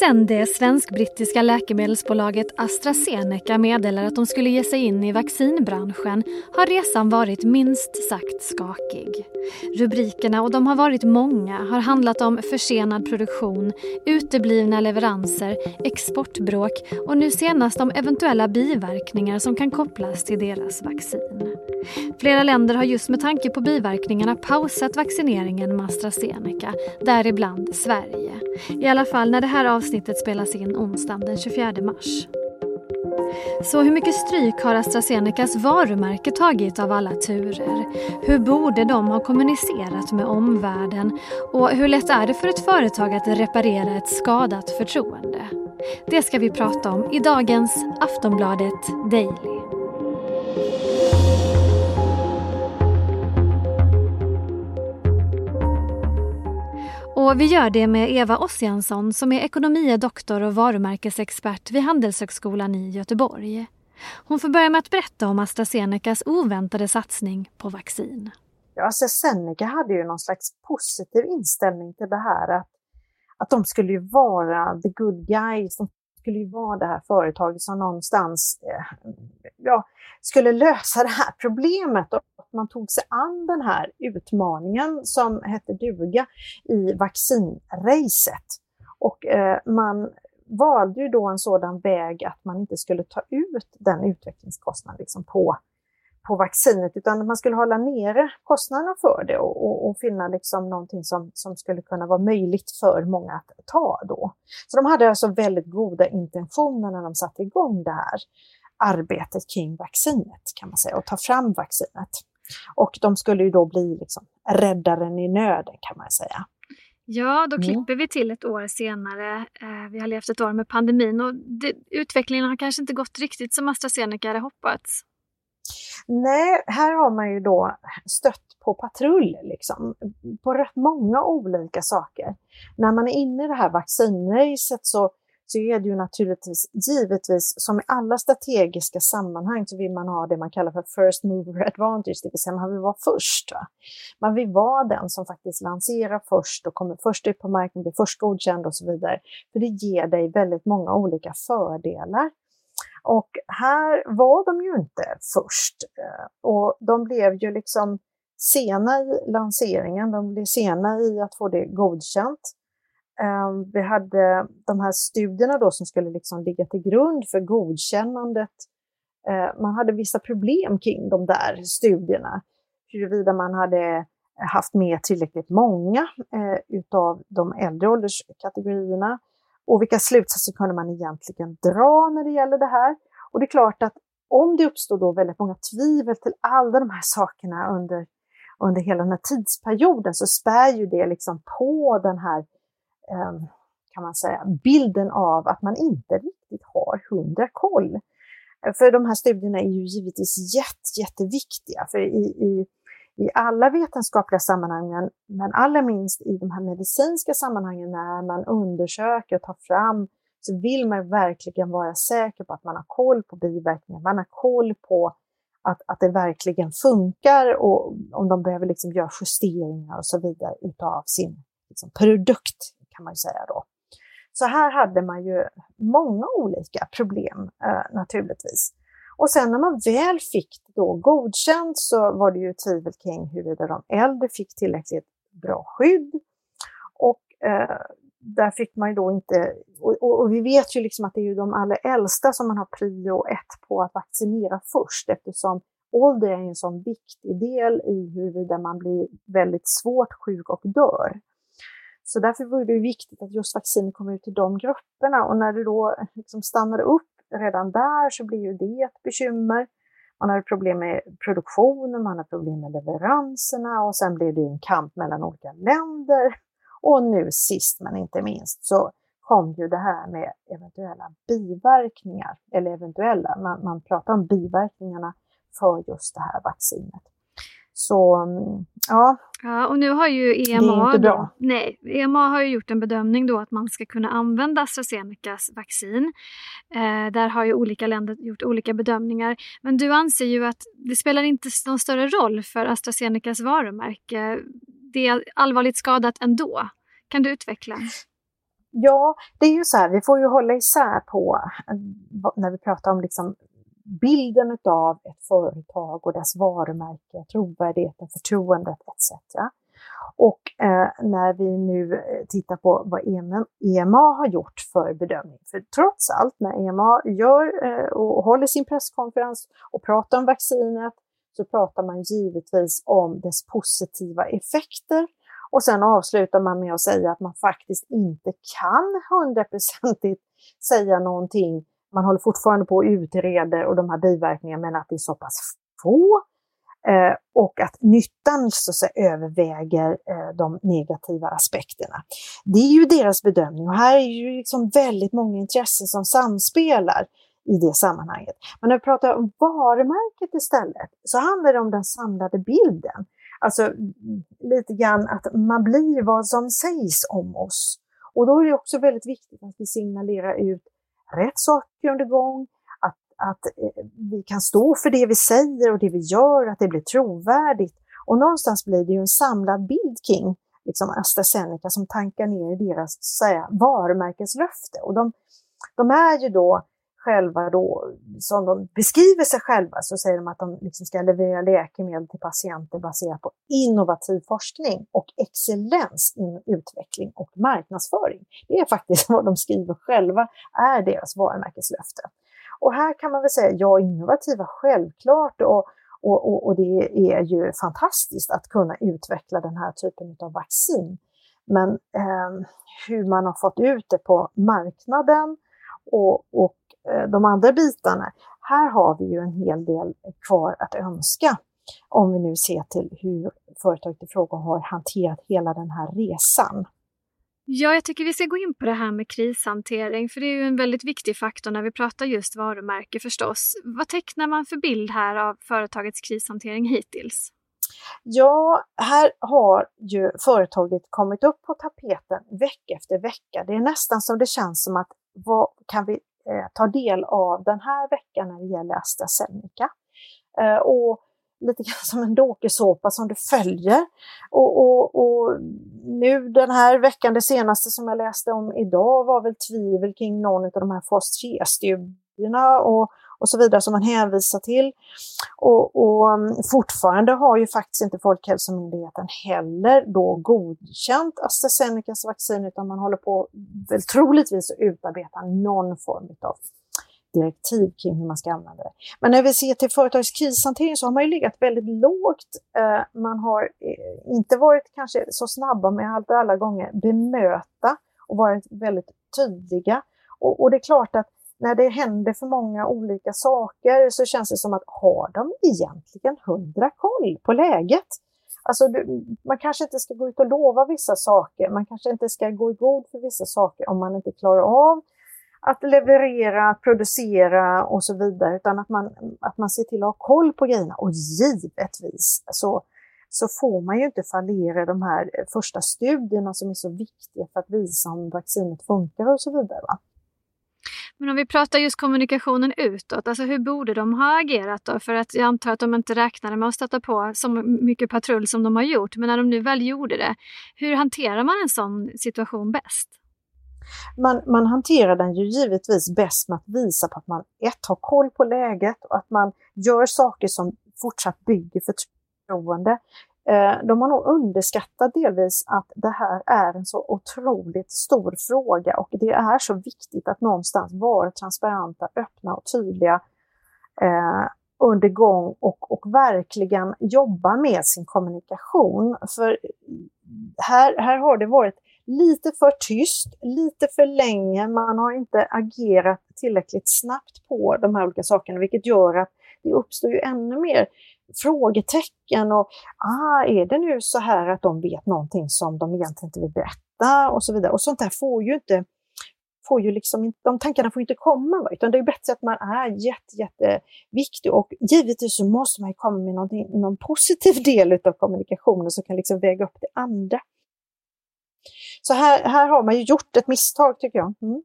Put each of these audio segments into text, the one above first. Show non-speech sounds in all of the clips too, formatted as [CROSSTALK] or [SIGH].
Sen det svensk-brittiska läkemedelsbolaget AstraZeneca meddelade att de skulle ge sig in i vaccinbranschen har resan varit minst sagt skakig. Rubrikerna, och de har varit många, har handlat om försenad produktion, uteblivna leveranser, exportbråk och nu senast om eventuella biverkningar som kan kopplas till deras vaccin. Flera länder har just med tanke på biverkningarna pausat vaccineringen med AstraZeneca, däribland Sverige. I alla fall när det här avsnittet spelas in onsdagen den 24 mars. Så hur mycket stryk har AstraZenecas varumärke tagit av alla turer? Hur borde de ha kommunicerat med omvärlden? Och hur lätt är det för ett företag att reparera ett skadat förtroende? Det ska vi prata om i dagens Aftonbladet Daily. Och vi gör det med Eva Ossiansson som är ekonomie doktor och varumärkesexpert vid Handelshögskolan i Göteborg. Hon får börja med att berätta om AstraZenecas oväntade satsning på vaccin. Ja, alltså AstraZeneca hade ju någon slags positiv inställning till det här att, att de skulle ju vara the good guys, de skulle ju vara det här företaget som någonstans eh, ja, skulle lösa det här problemet och att man tog sig an den här utmaningen som hette duga i vaccinracet. Och eh, man valde ju då en sådan väg att man inte skulle ta ut den utvecklingskostnaden liksom på på vaccinet utan man skulle hålla nere kostnaderna för det och, och, och, finna liksom någonting som, som skulle kunna vara möjligt för många att ta då. Så de hade alltså väldigt goda intentioner när de satte igång det här arbetet kring vaccinet kan man säga och ta fram vaccinet. Och de skulle ju då bli liksom räddaren i nöden kan man säga. Ja, då klipper mm. vi till ett år senare. Eh, vi har levt ett år med pandemin och det, utvecklingen har kanske inte gått riktigt som AstraZeneca hade hoppats. Nej, här har man ju då stött på patrull liksom, på rätt många olika saker. När man är inne i det här vaccinracet så, så är det ju naturligtvis, givetvis, som i alla strategiska sammanhang så vill man ha det man kallar för first mover advantage, det vill säga man vill vara först. Va? Man vill vara den som faktiskt lanserar först och kommer först ut på marknaden, blir först godkänd och så vidare. För det ger dig väldigt många olika fördelar. Och här var de ju inte först. Eh, och de blev ju liksom sena i lanseringen, de blev sena i att få det godkänt. Ehm, vi hade de här studierna då som skulle liksom ligga till grund för godkännandet. Eh, man hade vissa problem kring de där studierna. Huruvida man hade haft med tillräckligt många eh, utav de äldre ålderskategorierna och vilka slutsatser kunde man egentligen dra när det gäller det här? Och det är klart att om det uppstår då väldigt många tvivel till alla de här sakerna under, under hela den här tidsperioden så spär ju det liksom på den här eh, kan man säga, bilden av att man inte riktigt har hundra koll. För de här studierna är ju givetvis jätte, jätteviktiga. För i, i i alla vetenskapliga sammanhang, men allra minst i de här medicinska sammanhangen när man undersöker och tar fram, så vill man verkligen vara säker på att man har koll på biverkningar, man har koll på att, att det verkligen funkar och om de behöver liksom göra justeringar och så vidare utav sin liksom, produkt, kan man ju säga då. Så här hade man ju många olika problem eh, naturligtvis. Och sen när man väl fick det då godkänt så var det ju tvivel kring huruvida de äldre fick tillräckligt bra skydd. Och eh, där fick man ju då inte, och, och, och, vi vet ju liksom att det är ju de allra äldsta som man har prio ett på att vaccinera först eftersom ålder är en sån viktig del i huruvida man blir väldigt svårt sjuk och dör. Så därför var det viktigt att just vaccinet kom ut till de grupperna och när det då liksom stannar upp redan där så blir ju det ett bekymmer. Man har problem med produktionen, man har problem med leveranserna och sen blir det en kamp mellan olika länder. Och nu sist men inte minst så kom ju det här med eventuella biverkningar, eller eventuella, man, man pratar om biverkningarna för just det här vaccinet. Så mm, ja. Ja, och nu har ju EMA, då, nej, EMA har ju gjort en bedömning då att man ska kunna använda AstraZenecas vaccin. Eh, där har ju olika länder gjort olika bedömningar. Men du anser ju att det spelar inte någon större roll för AstraZenecas varumärke. Det är allvarligt skadat ändå. Kan du utveckla? Ja, det är ju så här, vi får ju hålla isär på när vi pratar om liksom bilden av ett företag och dess varumärke, trovärdigheten, förtroendet etc. Och eh, när vi nu eh, tittar på vad EMA, EMA har gjort för bedömning, för trots allt när EMA gör eh, och håller sin presskonferens och pratar om vaccinet så pratar man givetvis om dess positiva effekter och sen avslutar man med att säga att man faktiskt inte kan hundraprocentigt säga någonting. Man håller fortfarande på och utreder och de här biverkningarna men att det är så pass få eh, och att nyttan så att säga, överväger eh, de negativa aspekterna. Det är ju deras bedömning och här är ju liksom väldigt många intressen som samspelar i det sammanhanget. Men när vi pratar om varumärket istället så handlar det om den samlade bilden. Alltså lite grann att man blir vad som sägs om oss. Och då är det också väldigt viktigt att vi signalerar ut rätt saker under gång, att, att eh, vi kan stå för det vi säger och det vi gör, att det blir trovärdigt. Och någonstans blir det ju en samlad bild kring liksom AstraZeneca som tankar ner i deras så säga, varumärkeslöfte. Och de, de är ju då själva då, som de beskriver sig själva, så säger de att de liksom ska leverera läkemedel till patienter baserat på innovativ forskning och excellens inom utveckling och marknadsföring. Det är faktiskt [LAUGHS] vad de skriver själva är deras varumärkeslöfte. Och här kan man väl säga, ja, innovativa självklart och, och, och, och det är ju fantastiskt att kunna utveckla den här typen av vaccin. Men eh, hur man har fått ut det på marknaden och, och de andra bitarna. Här har vi ju en hel del kvar att önska om vi nu ser till hur företaget i fråga har hanterat hela den här resan. Ja, jag tycker vi ska gå in på det här med krishantering, för det är ju en väldigt viktig faktor när vi pratar just varumärke förstås. Vad tecknar man för bild här av företagets krishantering hittills? Ja, här har ju företaget kommit upp på tapeten vecka efter vecka. Det är nästan som det känns som att vad kan vi eh, ta del av den här veckan när det gäller AstraZeneca. Eh, och lite grann som en dokusåpa som du följer. Och, och, och, nu den här veckan, det senaste som jag läste om idag var väl tvivel kring någon av de här fas 3-studierna och, och så vidare som man hänvisar till. Och, och mm, fortfarande har ju faktiskt inte Folkhälsomyndigheten heller då godkänt AstraZenecas vaccin utan man håller på väl troligtvis att utarbeta någon form av direktiv kring hur man ska använda det. Men när vi ser till företags krishantering så har man ju legat väldigt lågt. Eh, man har eh, inte varit kanske så snabba med att alla gånger bemöta och varit väldigt tydliga. Och, och det är klart att när det händer för många olika saker så känns det som att har de egentligen hundra koll på läget? Alltså, man kanske inte ska gå ut och lova vissa saker, man kanske inte ska gå i god för vissa saker om man inte klarar av att leverera, att producera och så vidare, utan att man, att man ser till att ha koll på grejerna. Och givetvis så, så får man ju inte fallera de här första studierna som är så viktiga för att visa om vaccinet funkar och så vidare. Va? Men om vi pratar just kommunikationen utåt, alltså hur borde de ha agerat då? För att jag antar att de inte räknade med att stöta på så mycket patrull som de har gjort, men när de nu väl gjorde det, hur hanterar man en sån situation bäst? Man, man hanterar den ju givetvis bäst med att visa på att man ett, har koll på läget och att man gör saker som fortsatt bygger förtroende. Eh, de har nog underskattat delvis att det här är en så otroligt stor fråga och det är så viktigt att någonstans vara transparenta, öppna och tydliga eh, under gång och, och verkligen jobba med sin kommunikation. För här, här har det varit lite för tyst, lite för länge. Man har inte agerat tillräckligt snabbt på de här olika sakerna, vilket gör att det uppstår ju ännu mer frågetecken och ah, är det nu så här att de vet någonting som de egentligen inte vill berätta och så vidare. Och sånt där får ju inte får ju liksom inte, de tankarna får inte komma, utan det är bättre att man är jätte, jätteviktig och givetvis så måste man ju komma med någon positiv [LAUGHS] del av kommunikationen som kan liksom väga upp det andra. Så här, här har man ju gjort ett misstag tycker jag. Mm.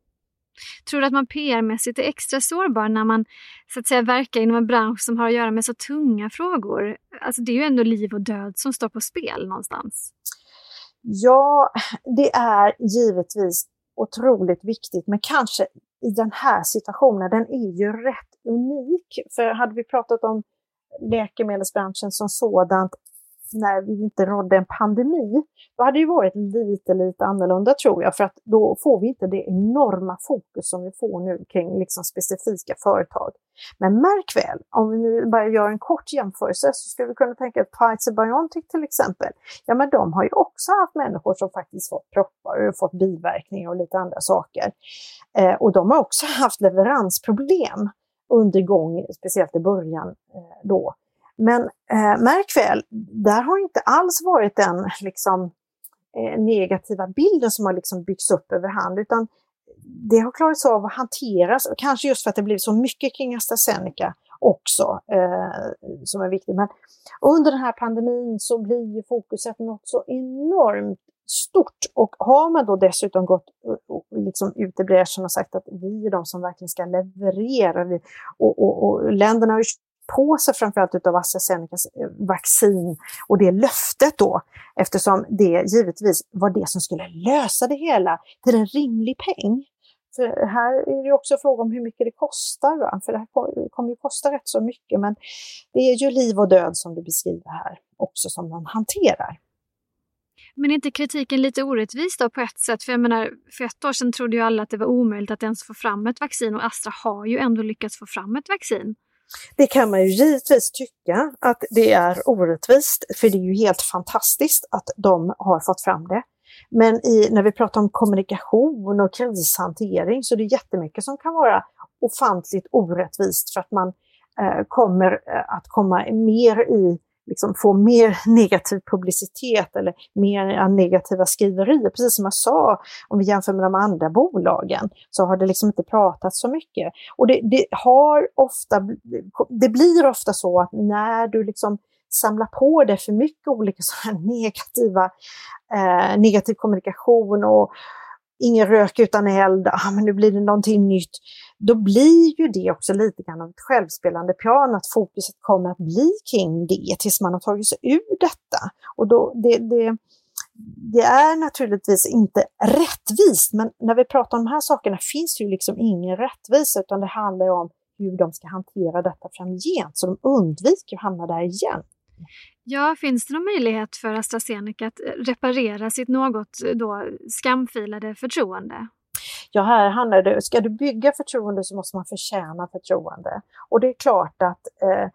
Tror du att man PR-mässigt är extra sårbar när man så att säga verkar inom en bransch som har att göra med så tunga frågor? Alltså det är ju ändå liv och död som står på spel någonstans. Ja, det är givetvis otroligt viktigt, men kanske i den här situationen, den är ju rätt unik. För hade vi pratat om läkemedelsbranschen som sådant när vi inte rådde en pandemi, då hade det varit lite, lite annorlunda tror jag, för att då får vi inte det enorma fokus som vi får nu kring liksom specifika företag. Men märk väl, om vi nu bara gör en kort jämförelse så skulle vi kunna tänka att Pfizer-Biontech till exempel, ja men de har ju också haft människor som faktiskt fått proppar och fått biverkningar och lite andra saker. Eh, och de har också haft leveransproblem under gång, speciellt i början eh, då. Men eh, märk väl, där har inte alls varit den liksom, eh, negativa bilden som har liksom byggts upp över hand, utan det har klarats av att hanteras, kanske just för att det blivit så mycket kring AstraZeneca också eh, som är viktigt. Men under den här pandemin så blir ju fokuset något så enormt stort och har man då dessutom gått eh, liksom ut i bräschen och sagt att vi är de som verkligen ska leverera och, och, och länderna har ju på sig framförallt utav AstraZenecas eh, vaccin och det löftet då, eftersom det givetvis var det som skulle lösa det hela till en rimlig peng. För här är det också fråga om hur mycket det kostar, va? för det här kommer ju kosta rätt så mycket, men det är ju liv och död som du beskriver här också som man hanterar. Men är inte kritiken lite orättvis då på ett sätt? För jag menar, för ett år sedan trodde ju alla att det var omöjligt att ens få fram ett vaccin och Astra har ju ändå lyckats få fram ett vaccin. Det kan man ju givetvis tycka att det är orättvist, för det är ju helt fantastiskt att de har fått fram det. Men i, när vi pratar om kommunikation och krishantering så är det jättemycket som kan vara ofantligt orättvist för att man eh, kommer eh, att komma mer i liksom få mer negativ publicitet eller mer negativa skriverier. Precis som jag sa, om vi jämför med de andra bolagen, så har det liksom inte pratats så mycket. Och det, det har ofta, det blir ofta så att när du liksom samlar på dig för mycket olika sådana [LAUGHS] negativa, eh, negativ kommunikation och ingen rök utan eld, ah, men nu blir det någonting nytt. Då blir ju det också lite grann av ett självspelande piano, att fokuset kommer att bli kring det tills man har tagit sig ur detta. Och då, det, det, det är naturligtvis inte rättvist, men när vi pratar om de här sakerna finns det ju liksom ingen rättvisa, utan det handlar om hur de ska hantera detta framgent, så de undviker att hamna där igen. Ja, finns det någon möjlighet för AstraZeneca att eh, reparera sitt något eh, då skamfilade förtroende? Ja, här handlar det, ska du bygga förtroende så måste man förtjäna förtroende. Och det är klart att eh,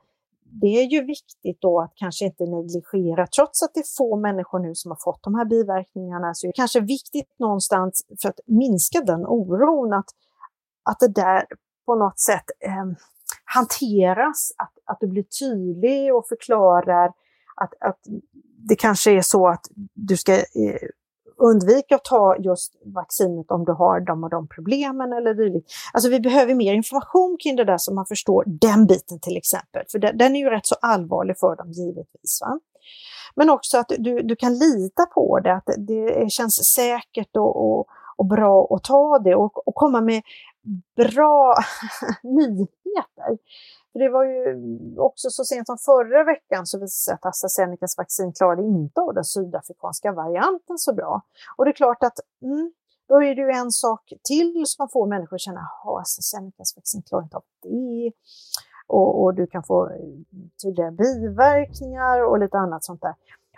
det är ju viktigt då att kanske inte negligera, trots att det är få människor nu som har fått de här biverkningarna, så är det kanske viktigt någonstans för att minska den oron att, att det där på något sätt eh, hanteras, att, att du blir tydlig och förklarar att, att det kanske är så att du ska eh, undvika att ta just vaccinet om du har de och de problemen eller dylikt. Alltså vi behöver mer information kring det där så man förstår den biten till exempel, för den, den är ju rätt så allvarlig för dem givetvis. Va? Men också att du, du kan lita på det, att det känns säkert och, och, och bra att ta det och, och komma med bra [LAUGHS] nyheter. För det var ju också så sent som förra veckan så visade sig att AstraZenecas vaccin klarade inte av den sydafrikanska varianten så bra. Och det är klart att mm, då är det ju en sak till som får människor att känna att AstraZenecas vaccin klarar inte av det. Och, och, du kan få eh, tydliga biverkningar och lite annat sånt där.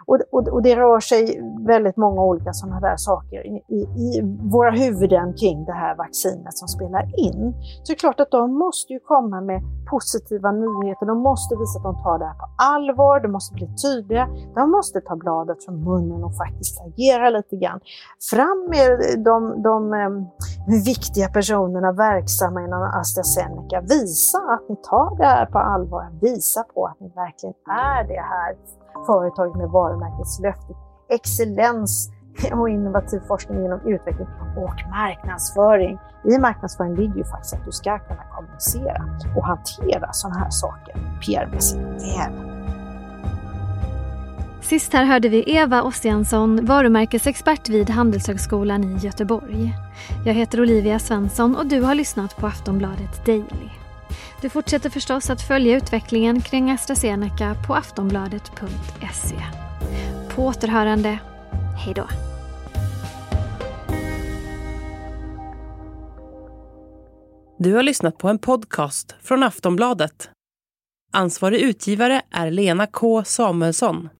Och, och, och, det rör sig väldigt många olika sådana där saker i, i, i, våra huvuden kring det här vaccinet som spelar in. Så det är klart att de måste ju komma med positiva nyheter. De måste visa att de tar det här på allvar. De måste bli tydliga. De måste ta bladet från munnen och faktiskt agera lite grann. Fram med de, de ehm, viktiga personerna verksamma inom AstraZeneca. Visa att ni tar det här på allvar. Visa på att ni verkligen är det här företaget med varumärkeslöftet, excellens [LAUGHS] och innovativ forskning genom utveckling och marknadsföring. I marknadsföring ligger ju faktiskt att du ska kunna kommunicera och hantera sådana här saker PR-mässigt väl. Sist här hörde vi Eva Ossiansson, varumärkesexpert vid Handelshögskolan i Göteborg. Jag heter Olivia Svensson och du har lyssnat på Aftonbladet Daily. Du fortsätter förstås att följa utvecklingen kring AstraZeneca på aftonbladet.se. På återhörande, hej då! Du har lyssnat på en podcast från Aftonbladet. Ansvarig utgivare är Lena K Samuelsson.